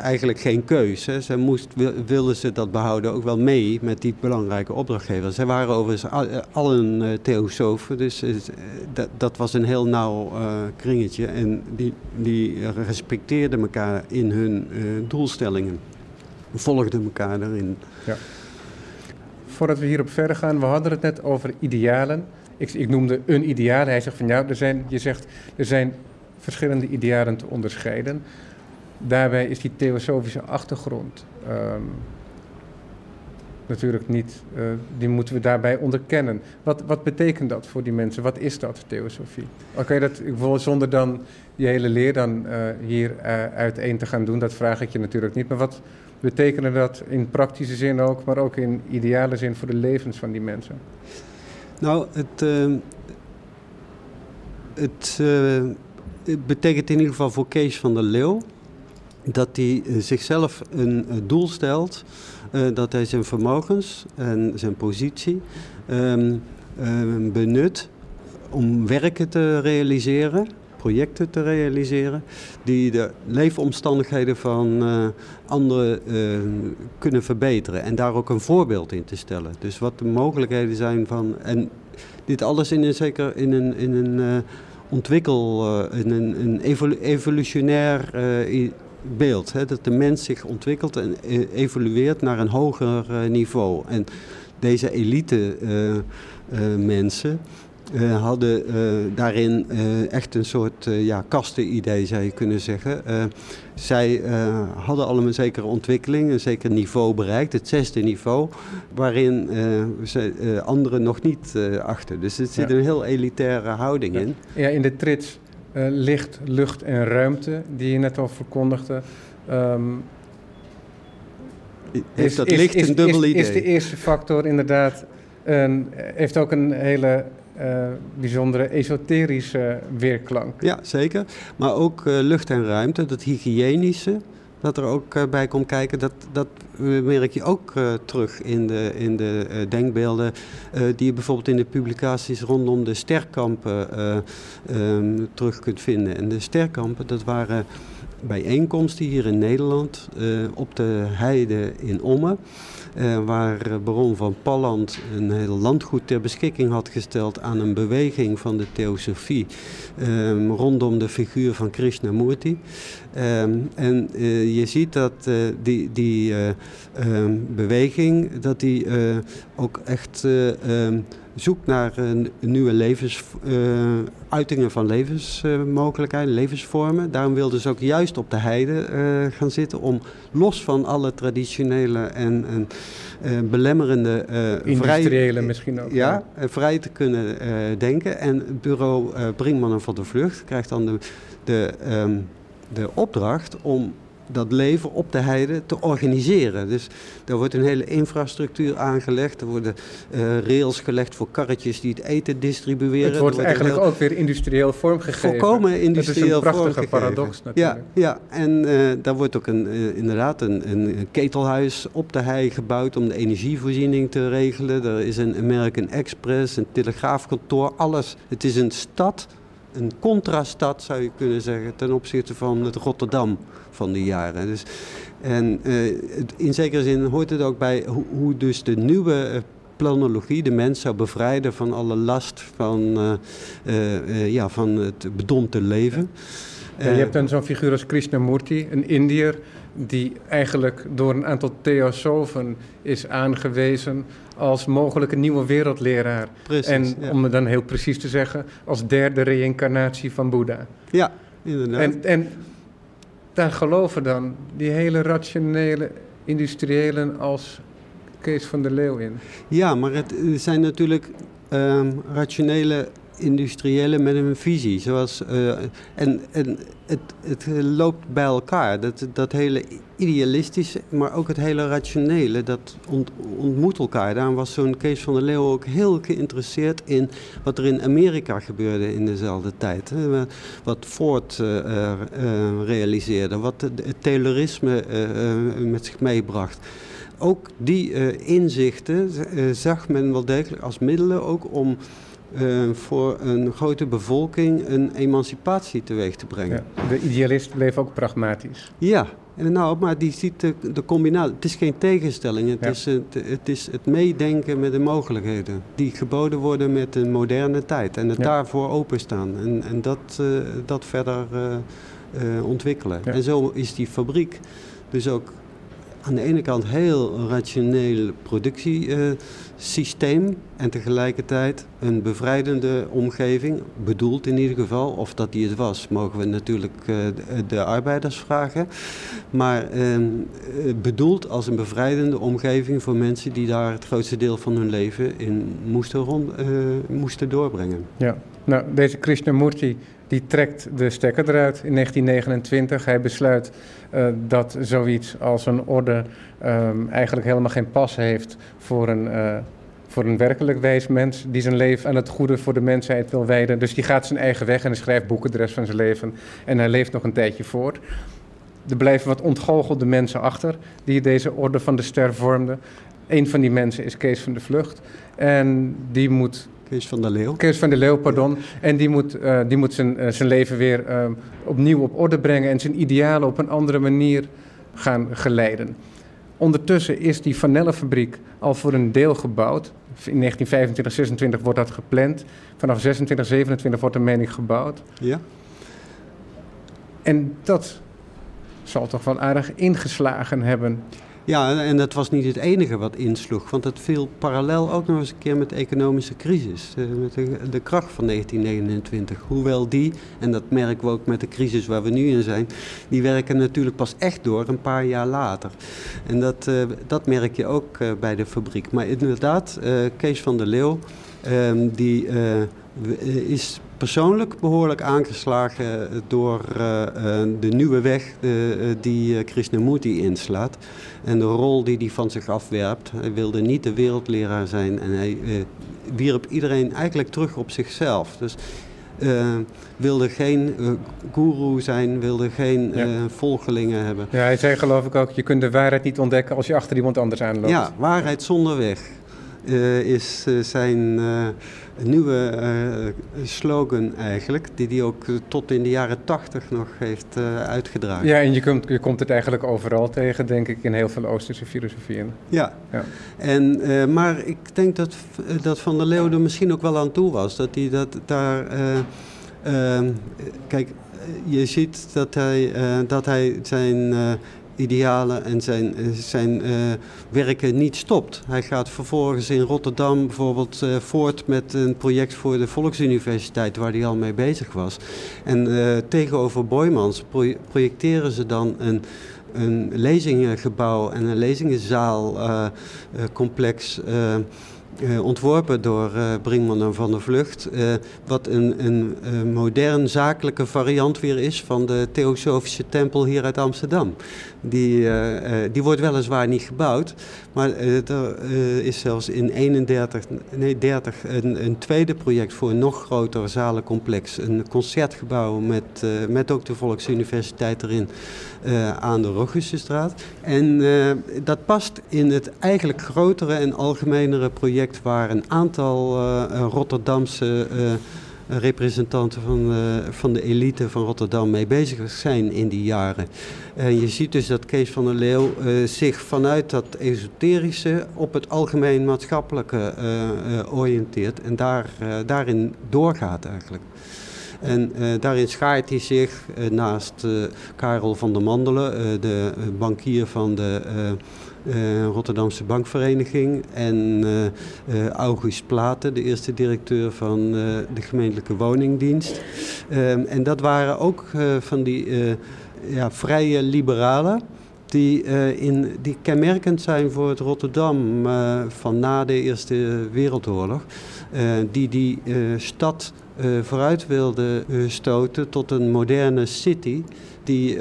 eigenlijk geen keus. Hè. Zij moest, wilde ze dat behouden ook wel mee met die belangrijke opdrachtgever. Zij waren overigens allen uh, theosofen. Dus dat, dat was een heel nauw kringetje. En die, die respecteerden elkaar in hun doelstellingen. Volgden elkaar daarin. Ja. Voordat we hierop verder gaan, we hadden het net over idealen. Ik, ik noemde een ideaal. Hij zegt van ja, er zijn, je zegt er zijn verschillende idealen te onderscheiden. Daarbij is die theosofische achtergrond um, natuurlijk niet, uh, die moeten we daarbij onderkennen. Wat, wat betekent dat voor die mensen? Wat is dat, theosofie? Oké, dat bijvoorbeeld zonder dan die hele leer dan uh, hier uh, uiteen te gaan doen, dat vraag ik je natuurlijk niet. Maar wat betekent dat in praktische zin ook, maar ook in ideale zin voor de levens van die mensen? Nou, het, het, het betekent in ieder geval voor Kees van der Leeuw dat hij zichzelf een doel stelt dat hij zijn vermogens en zijn positie um, um, benut om werken te realiseren, projecten te realiseren, die de leefomstandigheden van uh, anderen uh, kunnen verbeteren en daar ook een voorbeeld in te stellen. Dus wat de mogelijkheden zijn van. En dit alles in een zeker in een, in een ontwikkel, in een, een beeld. Hè, dat de mens zich ontwikkelt en e-, evolueert naar een hoger uh, niveau. En deze elite uh, uh, mensen hadden daarin echt een soort ja, kastenidee, zou je kunnen zeggen. zij hadden allemaal een zekere ontwikkeling, een zeker niveau bereikt, het zesde niveau, waarin ze, anderen nog niet achter. Dus er zit ja. een heel elitaire houding in. Ja, in de trits uh, licht, lucht en ruimte, die je net al verkondigde. Um, heeft dat licht is, een dubbel idee? Is de eerste factor inderdaad, een, heeft ook een hele uh, bijzondere esoterische weerklank. Ja, zeker. Maar ook uh, lucht en ruimte, dat hygiënische, dat er ook uh, bij komt kijken, dat, dat merk je ook uh, terug in de, in de uh, denkbeelden die je bijvoorbeeld in de publicaties rondom de sterkampen um, terug kunt vinden. En de sterkampen, dat waren bijeenkomsten hier in Nederland op de heide in Ommen. Waar baron van Palland een heel landgoed ter beschikking had gesteld aan een beweging van de theosofie um, rondom de figuur van Krishnamurti. Um, en uh, je ziet dat uh, die, die um, beweging, dat die ook echt zoekt naar nieuwe levens, uitingen van levensmogelijkheden, levensvormen. Daarom wilden ze ook juist op de heide gaan zitten om los van alle traditionele en, en belemmerende... Industriële vrij, misschien ook. Ja, vrij te kunnen denken. En het bureau Brinkman van de Vlucht krijgt dan de... de de opdracht om dat leven op de heide te organiseren. Dus daar wordt een hele infrastructuur aangelegd. Er worden uh, rails gelegd voor karretjes die het eten distribueren. Het wordt, eigenlijk ook weer industrieel vormgegeven. Volkomen industrieel Dat is een prachtige paradox natuurlijk. Ja, ja. en uh, daar wordt ook een, uh, inderdaad een, een, ketelhuis op de hei gebouwd om de energievoorziening te regelen. Er is een American Express, een telegraafkantoor, alles. Het is een stad een contrastad, zou je kunnen zeggen, ten opzichte van het Rotterdam van die jaren. Dus, en uh, in zekere zin hoort het ook bij hoe, hoe dus de nieuwe uh, planologie de mens zou bevrijden van alle last van, uh, ja, van het bedompte leven. Ja, je hebt dan zo'n figuur als Krishnamurti, een Indiër, die eigenlijk door een aantal theosofen is aangewezen als mogelijke nieuwe wereldleraar. Precies, en om het dan heel precies te zeggen, als derde reïncarnatie van Boeddha. Ja, inderdaad. En, en daar geloven dan die hele rationele industriëlen als Kees van der Leeuw in. Ja, maar het zijn natuurlijk um, rationele industriële met een visie. Zoals, uh, en en het, het loopt bij elkaar. Dat, dat hele idealistische, maar ook het hele rationele, dat ont, ontmoet elkaar. Daarom was zo'n Kees van der Leeuw ook heel geïnteresseerd in wat er in Amerika gebeurde in dezelfde tijd. Hè. Wat Ford uh, uh, realiseerde, wat het Taylorisme met zich meebracht ook die inzichten zag men wel degelijk als middelen ook om uh, voor een grote bevolking een emancipatie teweeg te brengen. Ja, de idealist bleef ook pragmatisch. Ja, En nou, maar die ziet de, de combinatie. Het is geen tegenstelling. Het, is het, het, is het meedenken met de mogelijkheden. Die geboden worden met de moderne tijd. En het daarvoor openstaan. En, en dat, uh, dat verder uh, uh, ontwikkelen. En zo is die fabriek dus ook aan de ene kant heel rationeel productiesysteem en tegelijkertijd een bevrijdende omgeving, bedoeld in ieder geval. Of dat die het was, mogen we natuurlijk uh, de arbeiders vragen. Maar uh, bedoeld als een bevrijdende omgeving voor mensen die daar het grootste deel van hun leven in moesten, rond, uh, moesten doorbrengen. Ja, nou deze Krishnamurti die trekt de stekker eruit in 1929. Hij besluit dat zoiets als een orde um, eigenlijk helemaal geen pas heeft voor een, uh, voor een werkelijk wijs mens die zijn leven aan het goede voor de mensheid wil wijden. Dus die gaat zijn eigen weg en hij schrijft boeken de rest van zijn leven en hij leeft nog een tijdje voort. Er blijven wat ontgoochelde mensen achter die deze orde van de ster vormden. Een van die mensen is Kees van de Vlucht en die moet Kees van der Leeuw. Kees van der Leeuw, pardon. En die moet, uh, die moet zijn, uh, zijn leven weer uh, opnieuw op orde brengen en zijn idealen op een andere manier gaan geleiden. Ondertussen is die vanillefabriek al voor een deel gebouwd. In 1925, 26 wordt dat gepland. Vanaf 26, 27 wordt de mening gebouwd. Ja. En dat zal toch wel aardig ingeslagen hebben. Ja, en dat was niet het enige wat insloeg, want het viel parallel ook nog eens een keer met de economische crisis, eh, met de, de kracht van 1929. Hoewel die, en dat merken we ook met de crisis waar we nu in zijn, die werken natuurlijk pas echt door een paar jaar later. En dat, uh, dat merk je ook uh, bij de fabriek. Maar inderdaad, Kees van der Leeuw, ehm, die is persoonlijk behoorlijk aangeslagen door uh, de nieuwe weg die Krishnamurti inslaat. En de rol die hij van zich afwerpt. Hij wilde niet de wereldleraar zijn en hij wierp iedereen eigenlijk terug op zichzelf. Dus wilde geen guru zijn, wilde geen ja. volgelingen hebben. Ja, hij zei geloof ik ook, je kunt de waarheid niet ontdekken als je achter iemand anders aanloopt. Ja, waarheid zonder weg. is zijn nieuwe uh, slogan eigenlijk, die hij ook tot in de jaren tachtig nog heeft uh, uitgedragen. Ja, en je komt, je komt het eigenlijk overal tegen, denk ik, in heel veel Oosterse filosofieën. Ja, ja. En, uh, maar ik denk dat, dat Van der Leeuw er misschien ook wel aan toe was, dat hij dat daar... kijk, je ziet dat hij, dat hij zijn idealen en zijn, eh, zijn uh, werken niet stopt. Hij gaat vervolgens in Rotterdam bijvoorbeeld uh, voort met een project voor de Volksuniversiteit waar hij al mee bezig was. En tegenover Boymans projecteren ze dan een, een lezingengebouw en een lezingenzaalcomplex. Ontworpen door uh, Brinkman en Van der Vlucht. Uh, wat een, een, een, modern zakelijke variant weer is van de Theosofische Tempel hier uit Amsterdam. Die, die wordt weliswaar niet gebouwd, maar er is zelfs in 31, nee, 30 een, een, tweede project voor een nog groter zalencomplex. Een concertgebouw met, met ook de Volksuniversiteit erin. Aan de Roggusstraat. En dat past in het eigenlijk grotere en algemenere project waar een aantal Rotterdamse representanten van, van de elite van Rotterdam mee bezig zijn in die jaren. En je ziet dus dat Kees van der Leeuw zich vanuit dat esoterische op het algemeen maatschappelijke oriënteert en daar, daarin doorgaat eigenlijk. En daarin schaart hij zich naast Karel van der Mandelen, de bankier van de Rotterdamse Bankvereniging, en August Platen, de eerste directeur van de gemeentelijke woningdienst. Ehm, en dat waren ook van die ja, vrije liberalen die, uh, in, die kenmerkend zijn voor het Rotterdam uh, van na de Eerste Wereldoorlog. Uh, die die stad vooruit wilde stoten tot een moderne city. Die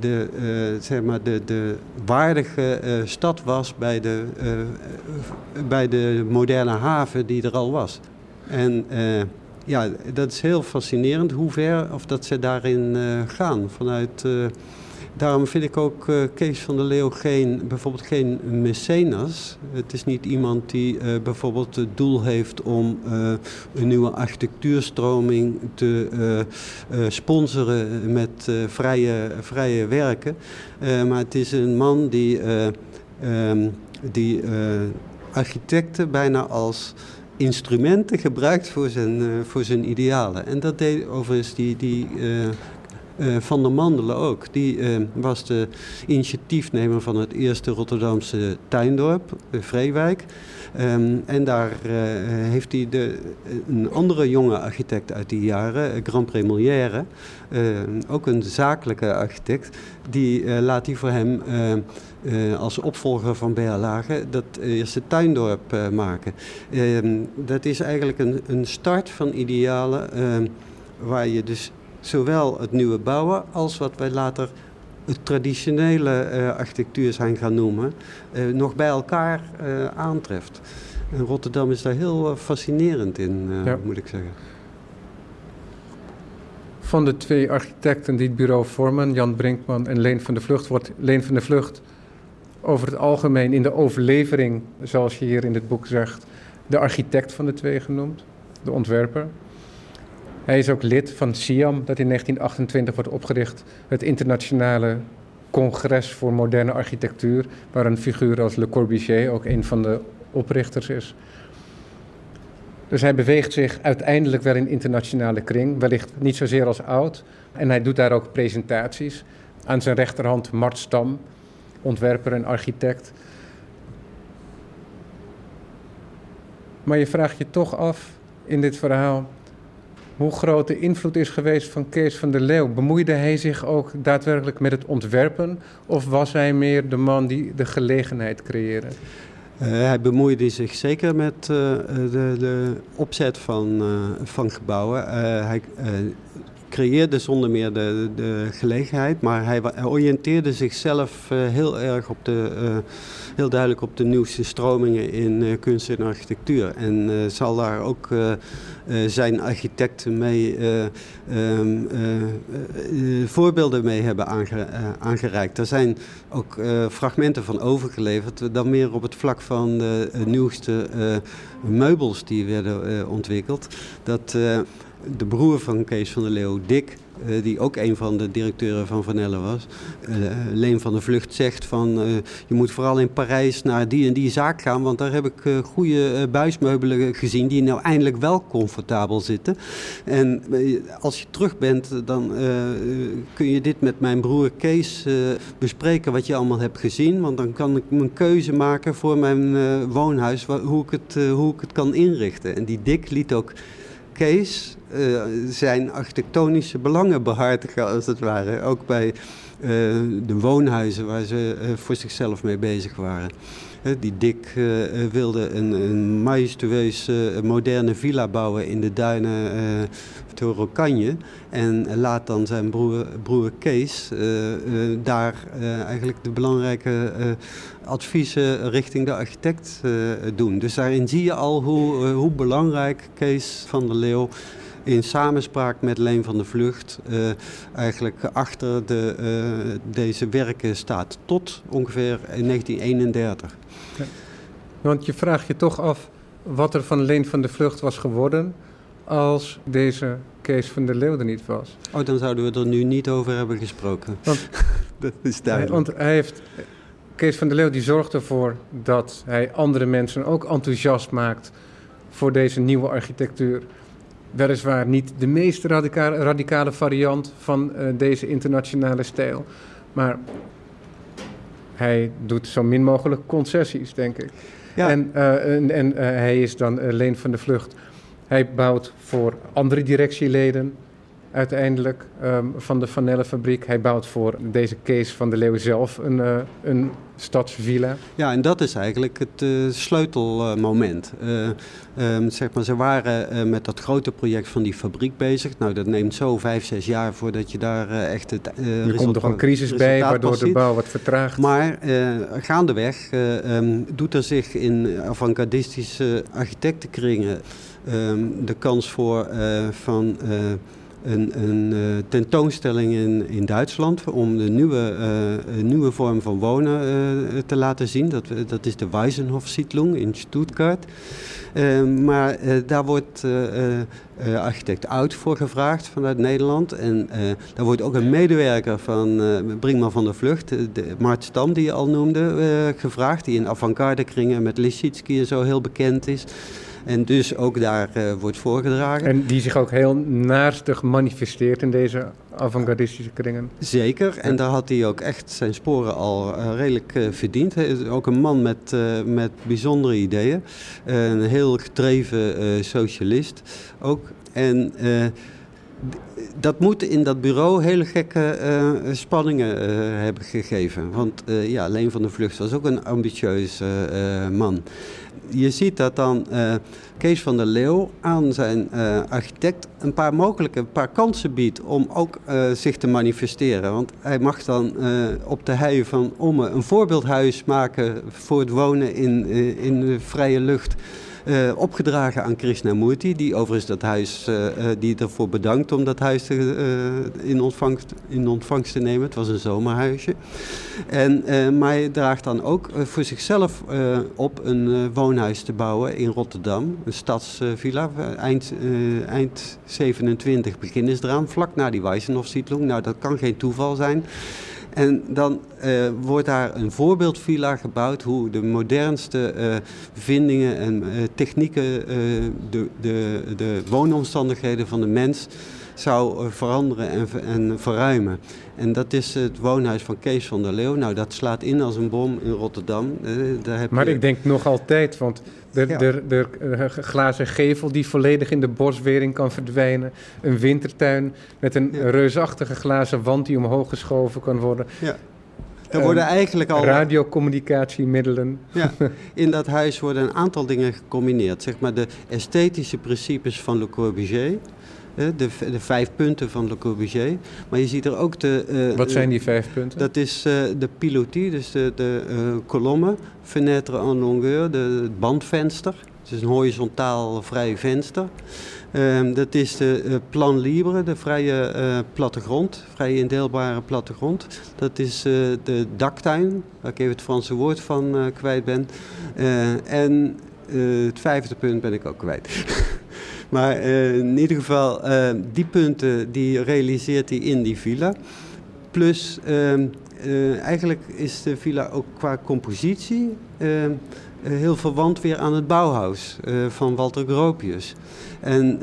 de, zeg maar de, de waardige stad was bij de, bij de moderne haven die er al was. En ja, dat is heel fascinerend hoe ver of dat ze daarin gaan. Vanuit daarom vind ik ook uh, Kees van der Leeuw geen, bijvoorbeeld geen mecenas. Het is niet iemand die bijvoorbeeld het doel heeft om een nieuwe architectuurstroming te sponsoren met vrije, vrije werken. maar het is een man die, um, die architecten bijna als instrumenten gebruikt voor zijn, voor zijn idealen. En dat deed overigens die, die uh, van der Mandelen ook. Die was de initiatiefnemer van het eerste Rotterdamse tuindorp, uh, Vreewijk. Um, en daar heeft hij de, een andere jonge architect uit die jaren, Grand Première, ook een zakelijke architect, die laat hij voor hem als opvolger van Berlage dat eerste tuindorp maken. Ehm, dat is eigenlijk een, een start van idealen ehm, waar je dus zowel het nieuwe bouwen als wat wij later het traditionele uh, architectuur zijn gaan noemen, nog bij elkaar aantreft. En Rotterdam is daar heel fascinerend in, ja. moet ik zeggen. Van de twee architecten die het bureau vormen, Jan Brinkman en Leen van de Vlucht, wordt Leen van de Vlucht over het algemeen in de overlevering, zoals je hier in dit boek zegt, de architect van de twee genoemd, de ontwerper. Hij is ook lid van SIAM, dat in 1928 wordt opgericht, het internationale congres voor moderne architectuur, waar een figuur als Le Corbusier ook een van de oprichters is. Dus hij beweegt zich uiteindelijk wel in internationale kring, wellicht niet zozeer als oud. En hij doet daar ook presentaties. Aan zijn rechterhand Mart Stam, ontwerper en architect. Maar je vraagt je toch af in dit verhaal hoe groot de invloed is geweest van Kees van der Leeuw. Bemoeide hij zich ook daadwerkelijk met het ontwerpen of was hij meer de man die de gelegenheid creëerde? Uh, hij bemoeide zich zeker met uh, de, de, opzet van, uh, van gebouwen. hij creëerde zonder meer de, de gelegenheid, maar hij, oriënteerde zichzelf heel erg op de heel duidelijk op de nieuwste stromingen in uh, kunst en architectuur. En zal daar ook zijn architecten mee um, voorbeelden mee hebben aange, aangereikt. Er zijn ook fragmenten van overgeleverd, dan meer op het vlak van de nieuwste meubels die werden ontwikkeld. Dat de broer van Kees van der Leeuw, Dick, uh, die ook een van de directeuren van Vanelle was. Uh, Leen van de Vlucht zegt van uh, je moet vooral in Parijs naar die en die zaak gaan, want daar heb ik goede buismeubelen gezien die nou eindelijk wel comfortabel zitten. En als je terug bent, dan kun je dit met mijn broer Kees bespreken wat je allemaal hebt gezien, want dan kan ik mijn keuze maken voor mijn woonhuis, hoe ik, het, hoe ik het kan inrichten. En die Dick liet ook Uh, zijn architectonische belangen behartigen, als het ware. Ook bij uh, de woonhuizen waar ze uh, voor zichzelf mee bezig waren. Die Dick wilde een, een majestueuze moderne villa bouwen in de duinen Torokanje. En laat dan zijn broer, broer Kees daar eigenlijk de belangrijke adviezen richting de architect doen. Dus daarin zie je al hoe, hoe belangrijk Kees van der Leeuw in samenspraak met Leen van de Vlucht eigenlijk achter de, deze werken staat. Tot ongeveer in 1931. Want je vraagt je toch af wat er van Leen van de Vlucht was geworden als deze Kees van der Leeuw er niet was. Oh, dan zouden we er nu niet over hebben gesproken. Want, *laughs* dat is duidelijk. Want hij heeft... Kees van der Leeuw die zorgt ervoor dat hij andere mensen ook enthousiast maakt voor deze nieuwe architectuur weliswaar niet de meest radicale, radicale variant van uh, deze internationale stijl. Maar hij doet zo min mogelijk concessies, denk ik. Ja. En, en, uh, hij is dan Leen van de Vlucht. Hij bouwt voor andere directieleden uiteindelijk um, van de Vanellenfabriek. Hij bouwt voor deze Kees van de Leeuw zelf een, uh, een stadsvilla. Ja, en dat is eigenlijk het uh, sleutelmoment. Uh, um, zeg maar, ze waren met dat grote project van die fabriek bezig. Nou, dat neemt zo vijf, zes jaar voordat je daar echt het Er komt toch een crisis bij, waardoor de bouw wat vertraagt. Maar gaandeweg um, doet er zich in avant-gardistische architectenkringen... de kans voor van een, een tentoonstelling in, in Duitsland om de nieuwe, nieuwe vorm van wonen te laten zien. Dat, dat is de Weisenhof-Siedlung in Stuttgart. maar daar wordt architect Oud voor gevraagd vanuit Nederland. En daar wordt ook een medewerker van Brinkman van der Vlucht, de, Mart Stam die je al noemde, gevraagd. Die in avant-garde kringen met Lisitsky en zo heel bekend is. En dus ook daar uh, wordt voorgedragen. En die zich ook heel naastig manifesteert in deze avant-gardistische kringen. Zeker, en daar had hij ook echt zijn sporen al uh, redelijk uh, verdiend. Hij is ook een man met, met bijzondere ideeën. een heel gedreven socialist ook. En dat moet in dat bureau hele gekke uh, spanningen uh, hebben gegeven. Want uh, ja, Leen van der Vlucht was ook een ambitieus man je ziet dat dan uh, Kees van der Leeuw aan zijn uh, architect een paar mogelijke, een paar kansen biedt om ook uh, zich te manifesteren. Want hij mag dan op de hei van Omme een voorbeeldhuis maken voor het wonen in, in de vrije lucht. Uh, opgedragen aan Krishnamurti, die overigens dat huis, uh, die ervoor bedankt om dat huis te, in, ontvangst, in ontvangst te nemen. Het was een zomerhuisje. En, maar hij draagt dan ook voor zichzelf op een woonhuis te bouwen in Rotterdam, een stadsvilla, eind, eind 27 begin eraan, vlak na die Weissenhof-siedlung. Nou, dat kan geen toeval zijn. En dan uh, wordt daar een voorbeeldvilla gebouwd hoe de modernste uh, vindingen en uh, technieken de, de, de woonomstandigheden van de mens zou veranderen en, en verruimen. En dat is het woonhuis van Kees van der Leeuw. Nou, dat slaat in als een bom in Rotterdam. daar heb maar ik denk nog altijd, want de, de, de, glazen gevel die volledig in de boswering kan verdwijnen. Een wintertuin met een reusachtige glazen wand die omhoog geschoven kan worden. Ja. Er worden eigenlijk al... Radiocommunicatiemiddelen. Ja, *laughs* in dat huis worden een aantal dingen gecombineerd. Zeg maar de esthetische principes van Le Corbusier de, de vijf punten van Le Corbusier. Maar je ziet er ook de... Uh, Wat zijn die vijf punten? Dat is uh, de pilotis, dus de, de uh, kolommen, fenêtre en longueur, de, het bandvenster. Het is een horizontaal vrij venster. Uh, dat is de plan libre, de vrije plattegrond, vrij indeelbare plattegrond. Dat is de daktuin, waar ik even het Franse woord van kwijt ben. en het vijfde punt ben ik ook kwijt. *laughs* Maar uh, in ieder geval, uh, die punten die realiseert hij in die villa. Plus, uh, eigenlijk is de villa ook qua compositie heel verwant weer aan het Bauhaus van Walter Gropius. En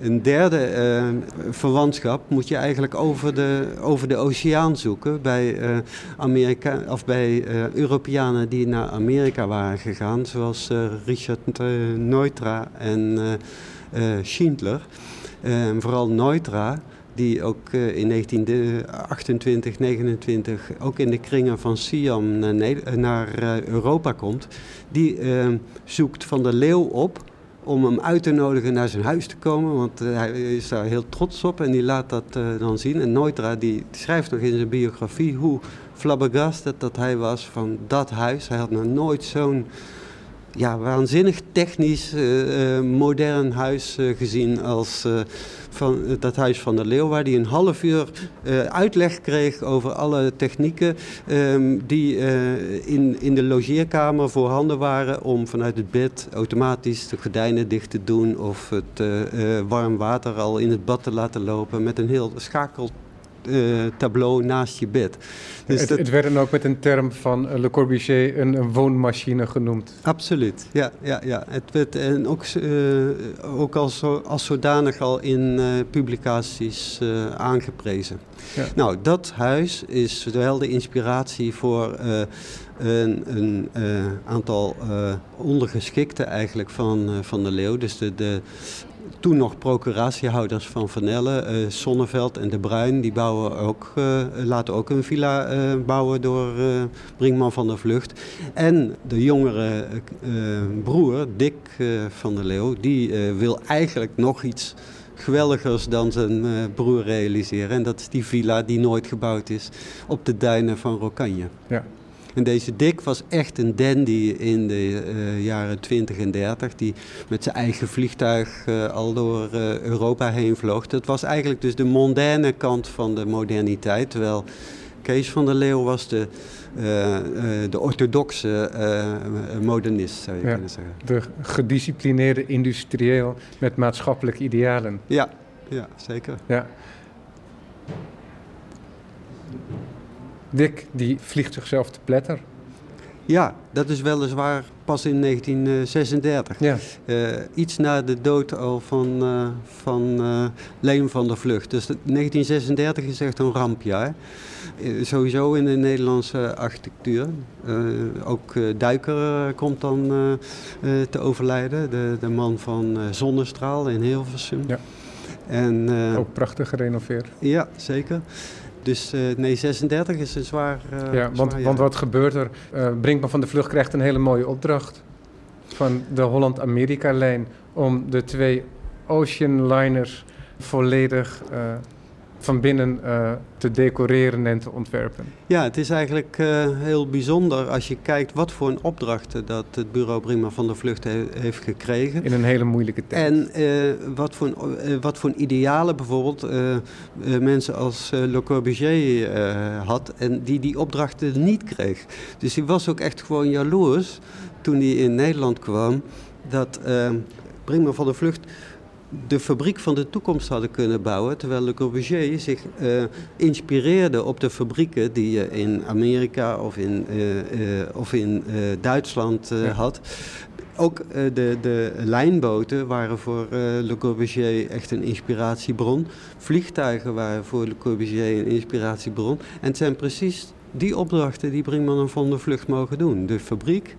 een derde verwantschap moet je eigenlijk over de, over de oceaan zoeken bij, Amerika, of bij Europeanen die naar Amerika waren gegaan, zoals Richard Neutra en uh, Schindler. Uh, vooral Neutra, die ook uh, in 1928, 29 ook in de kringen van Siam naar, naar Europa komt. Die zoekt Van der Leeuw op om hem uit te nodigen naar zijn huis te komen. Want hij is daar heel trots op en die laat dat dan zien. En Neutra die schrijft nog in zijn biografie hoe flabbergasted dat hij was van dat huis. Hij had nog nooit zo'n ja, waanzinnig technisch, uh, modern huis uh, gezien als van, dat huis van de Leeuw, waar hij een half uur uitleg kreeg over alle technieken um, die in, in de logeerkamer voorhanden waren om vanuit het bed automatisch de gordijnen dicht te doen of het warm water al in het bad te laten lopen met een heel schakel uh, tableau naast je bed. Dus het, het, werd dan ook met een term van Le Corbusier een, een woonmachine genoemd. Absoluut, ja. ja, ja. Het werd en ook, uh, ook als, als zodanig al in uh, publicaties aangeprezen. Ja. Nou, dat huis is wel de inspiratie voor een, een aantal ondergeschikten eigenlijk van, van de leeuw. Dus de, de toen nog procuratiehouders van Vanelle, uh, Sonneveld en De Bruin, die bouwen ook, uh, laten ook een villa uh, bouwen door Brinkman van der Vlucht. En de jongere broer, Dick van der Leeuw, die wil eigenlijk nog iets geweldigers dan zijn broer realiseren. En dat is die villa die nooit gebouwd is op de duinen van Rokanje. Ja. En deze Dick was echt een dandy in de jaren 20 en 30, die met zijn eigen vliegtuig al door Europa heen vloog. Dat was eigenlijk dus de mondaine kant van de moderniteit, terwijl Kees van der Leeuw was de, de orthodoxe modernist, zou je kunnen zeggen. De gedisciplineerde industrieel met maatschappelijke idealen. Ja, ja zeker. Ja. Dick, die vliegt zichzelf te pletter. Ja, dat is weliswaar pas in 1936. Ja. Uh, iets na de dood al van, uh, van uh, Leem van der Vlucht. Dus 1936 is echt een rampjaar. sowieso in de Nederlandse architectuur. ook Duiker komt dan te overlijden. De, de man van Zonnestraal in Hilversum. Ja. En, ook prachtig gerenoveerd. Ja, zeker. Dus uh, nee, 36 is een zwaar. Uh, ja, want, want wat gebeurt er? Uh, Brinkman van de Vlucht krijgt een hele mooie opdracht van de Holland-Amerika-lijn om de twee Ocean Liners volledig van binnen uh, te decoreren en te ontwerpen. Ja, het is eigenlijk uh, heel bijzonder als je kijkt wat voor een opdrachten dat het bureau Prima van de Vlucht he heeft gekregen. In een hele moeilijke tijd. En uh, wat, voor een, wat voor een idealen bijvoorbeeld mensen als Le Corbusier had en die die opdrachten niet kreeg. Dus hij was ook echt gewoon jaloers toen hij in Nederland kwam dat Prima van de Vlucht de fabriek van de toekomst hadden kunnen bouwen. Terwijl Le Corbusier zich uh, inspireerde op de fabrieken die je in Amerika of in, uh, uh, of in Duitsland ja. had. Ook de, de lijnboten waren voor Le Corbusier echt een inspiratiebron. Vliegtuigen waren voor Le Corbusier een inspiratiebron. En het zijn precies die opdrachten die Brinkman en Von der Vlucht mogen doen. De fabriek,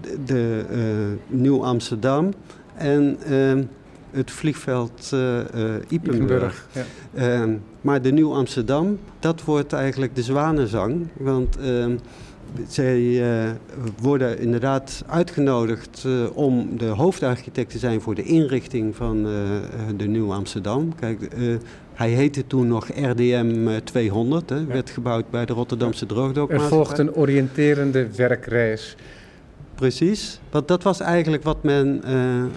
de, de Nieuw Amsterdam en ehm, het vliegveld uh, uh, Ipenburg. Ja. Uh, maar de Nieuw Amsterdam, dat wordt eigenlijk de zwanenzang. Want ehm, zij uh, worden inderdaad uitgenodigd om de hoofdarchitect te zijn voor de inrichting van de Nieuw Amsterdam. Kijk, hij heette toen nog RDM 200, hè, werd gebouwd bij de Rotterdamse Droogdookmaatschappij. Er volgt een oriënterende werkreis Precies, want dat was eigenlijk wat men, uh, uh,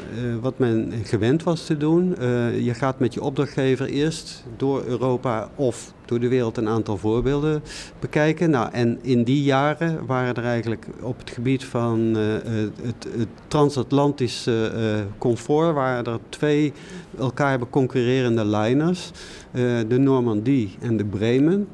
wat men gewend was te doen. Uh, je gaat met je opdrachtgever eerst door Europa of door de wereld een aantal voorbeelden bekijken. Nou, en in die jaren waren er eigenlijk op het gebied van het, het transatlantisch comfort... waren er twee elkaar concurrerende liners. de Normandie en de Bremen...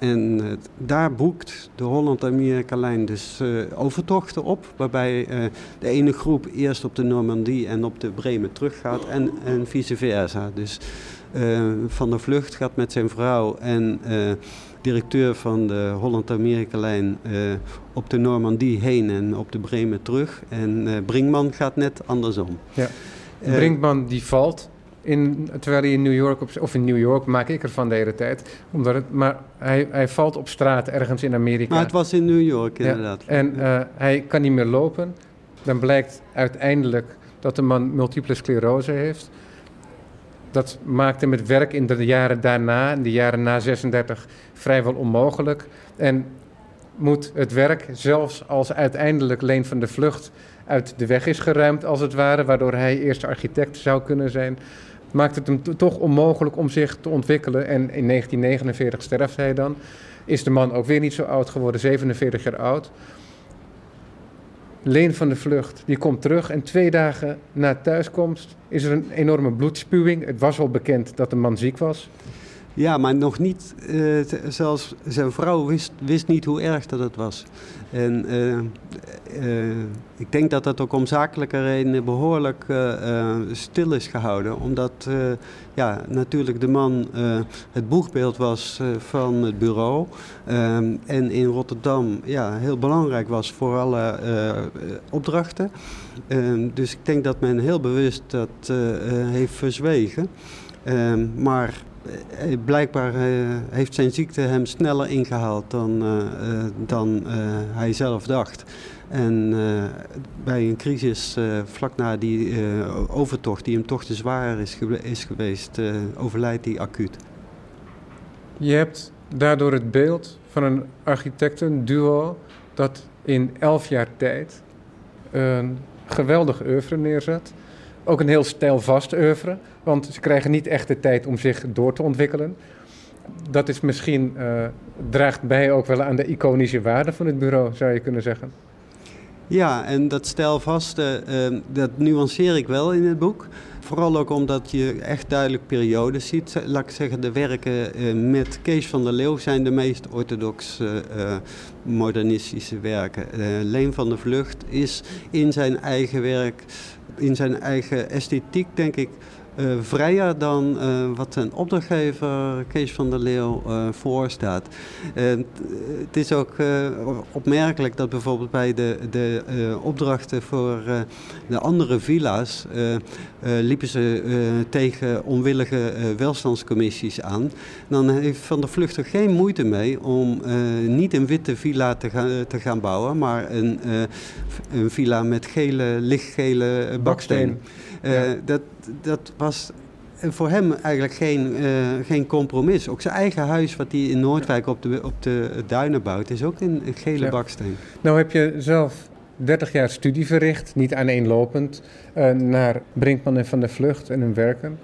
En uh, daar boekt de Holland-Amerika-lijn dus uh, overtochten op. Waarbij uh, de ene groep eerst op de Normandie en op de Bremen teruggaat en, en vice versa. Dus Van der Vlucht gaat met zijn vrouw en directeur van de Holland-Amerika-lijn op de Normandie heen en op de Bremen terug. En Brinkman gaat net andersom. Ja. Brinkman die valt in, terwijl hij in New York, op, of in New York maak ik ervan de hele tijd. Omdat het, maar hij, hij valt op straat ergens in Amerika. Maar het was in New York inderdaad. en uh, hij kan niet meer lopen. Dan blijkt uiteindelijk dat de man multiple sclerose heeft. Dat maakt hem het werk in de jaren daarna, in de jaren na 36, vrijwel onmogelijk. En moet het werk, zelfs als uiteindelijk Leen van de Vlucht uit de weg is geruimd, als het ware, waardoor hij eerst architect zou kunnen zijn, maakt het hem toch onmogelijk om zich te ontwikkelen. En in 1949 sterft hij dan. Is de man ook weer niet zo oud geworden, 47 jaar oud. Leen van de Vlucht, die komt terug en twee dagen na thuiskomst is er een enorme bloedspuwing. Het was al bekend dat de man ziek was. Ja, maar nog niet, uh, zelfs zijn vrouw wist, wist niet hoe erg dat het was. En uh, uh, ik denk dat dat ook om zakelijke redenen behoorlijk stil is gehouden. Omdat ja, natuurlijk de man het boegbeeld was van het bureau. En in Rotterdam ja, heel belangrijk was voor alle opdrachten. Dus ik denk dat men heel bewust dat heeft verzwegen. Maar eh, blijkbaar uh, heeft zijn ziekte hem sneller ingehaald dan, dan hij zelf dacht. En bij een crisis vlak na die overtocht, die hem toch te zwaar is, is geweest, overlijdt hij acuut. Je hebt daardoor het beeld van een architectenduo dat in elf jaar tijd een geweldig oeuvre neerzet. Ook een heel stijlvast oeuvre, want ze krijgen niet echt de tijd om zich door te ontwikkelen. Dat is misschien, uh, draagt bij ook wel aan de iconische waarde van het bureau, zou je kunnen zeggen. Ja, en dat stijlvaste, uh, dat nuanceer ik wel in het boek. Vooral ook omdat je echt duidelijk periodes ziet. Laat ik zeggen, de werken uh, met Kees van der Leeuw zijn de meest orthodoxe uh, modernistische werken. Leen van der Vlucht is in zijn eigen werk, in zijn eigen esthetiek, denk ik, uh, vrijer dan uh, wat een opdrachtgever Kees van der Leeuw uh, voorstaat. het is ook opmerkelijk dat bijvoorbeeld bij de, de opdrachten voor de andere villa's liepen ze tegen onwillige welstandscommissies aan. Dan heeft Van der Vlucht er geen moeite mee om niet een witte villa te gaan, te gaan bouwen, maar een, een villa met gele, lichtgele baksteen. Ja. dat, dat was voor hem eigenlijk geen, uh, geen compromis. Ook zijn eigen huis, wat hij in Noordwijk op de, op de duinen bouwt, is ook een, gele baksteen. Nou heb je zelf 30 jaar studie verricht, niet aaneenlopend, uh, naar Brinkman en Van der Vlucht en hun werken.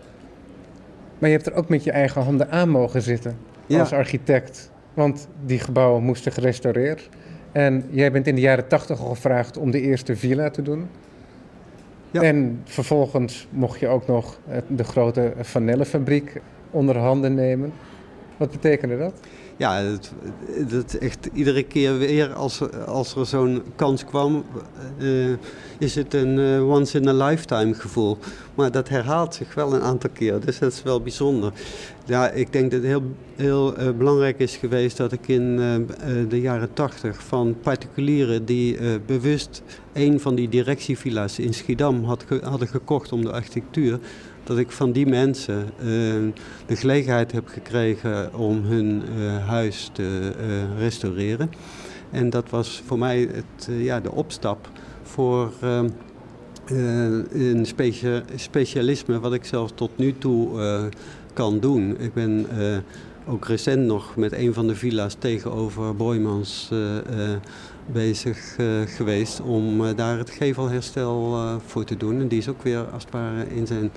Maar je hebt er ook met je eigen handen aan mogen zitten als architect. Want die gebouwen moesten gerestaureerd. En jij bent in de jaren 80 al gevraagd om de eerste villa te doen. En vervolgens mocht je ook nog de grote vanillefabriek onder handen nemen. Wat betekende dat? Ja, dat echt iedere keer weer als, als er zo'n kans kwam, uh, is het een uh, once in a lifetime gevoel. Maar dat herhaalt zich wel een aantal keer, dus dat is wel bijzonder. Ja, ik denk dat het heel, heel uh, belangrijk is geweest dat ik in de jaren tachtig van particulieren die bewust een van die directievilla's in Schiedam had hadden gekocht om de architectuur, dat ik van die mensen uh, de gelegenheid heb gekregen om hun uh, huis te uh, restaureren. En dat was voor mij het, ja, de opstap voor een specia specialisme wat ik zelf tot nu toe kan doen. Ik ben ook recent nog met een van de villa's tegenover Boymans bezig uh, geweest om uh, daar het gevelherstel uh, voor te doen. En die is ook weer als het ware in zijn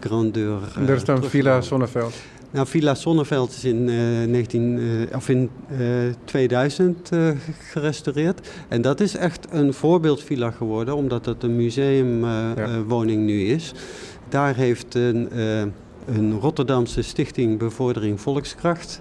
grandeur. en daar is dan Villa Zonneveld? Nou, Villa Zonneveld is in, 19, of in 2000 gerestaureerd. En dat is echt een voorbeeldvilla geworden, omdat het een museumwoning ja. nu is. Daar heeft een, een Rotterdamse stichting Bevordering Volkskracht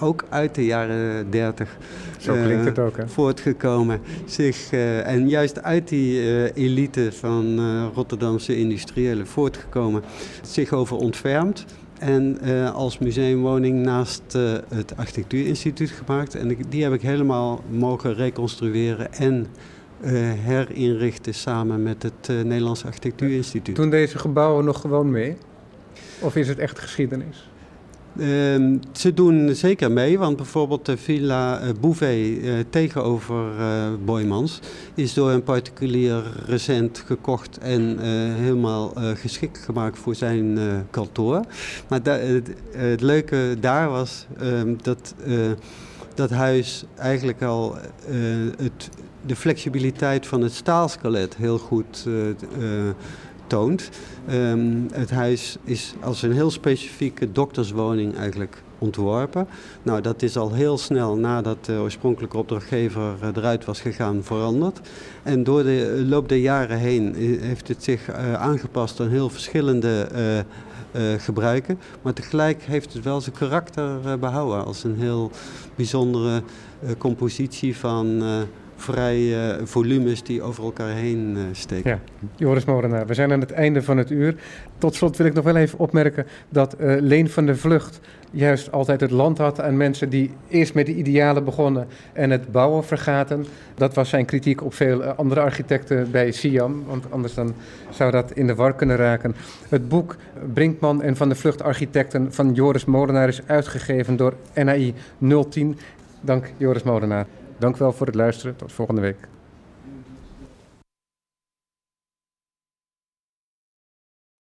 ook uit de jaren 30 Zo klinkt het ook, hè? voortgekomen. Zich, uh, en juist uit die uh, elite van uh, Rotterdamse industriëlen voortgekomen, zich over ontfermd. En als museumwoning naast het Architectuurinstituut gemaakt. En die heb ik helemaal mogen reconstrueren en herinrichten samen met het Nederlands Architectuurinstituut. Doen deze gebouwen nog gewoon mee? Of is het echt geschiedenis? Uh, ze doen zeker mee, want bijvoorbeeld de Villa uh, Bouvet uh, tegenover uh, Boymans is door een particulier recent gekocht en helemaal geschikt gemaakt voor zijn kantoor. Maar het, het, leuke daar was ehm, dat dat huis eigenlijk al het, de flexibiliteit van het staalskelet heel goed Um, het huis is als een heel specifieke dokterswoning eigenlijk ontworpen. Nou, dat is al heel snel nadat de oorspronkelijke opdrachtgever eh, eruit was gegaan veranderd. En door de loop der jaren heen eh, heeft het zich uh, aangepast aan heel verschillende uh, uh, gebruiken. Maar tegelijk heeft het wel zijn karakter behouden als een heel bijzondere compositie van vrij uh, volumes die over elkaar heen uh, steken. Ja, Joris Morenaar, we zijn aan het einde van het uur. Tot slot wil ik nog wel even opmerken dat uh, Leen van der Vlucht juist altijd het land had aan mensen die eerst met de idealen begonnen en het bouwen vergaten. Dat was zijn kritiek op veel andere architecten bij Siam, want anders dan zou dat in de war kunnen raken. Het boek Brinkman en Van der Vlucht Architecten van Joris Molenaar is uitgegeven door NAI 010. Dank Joris Molenaar. Dank wel voor het luisteren. Tot volgende week.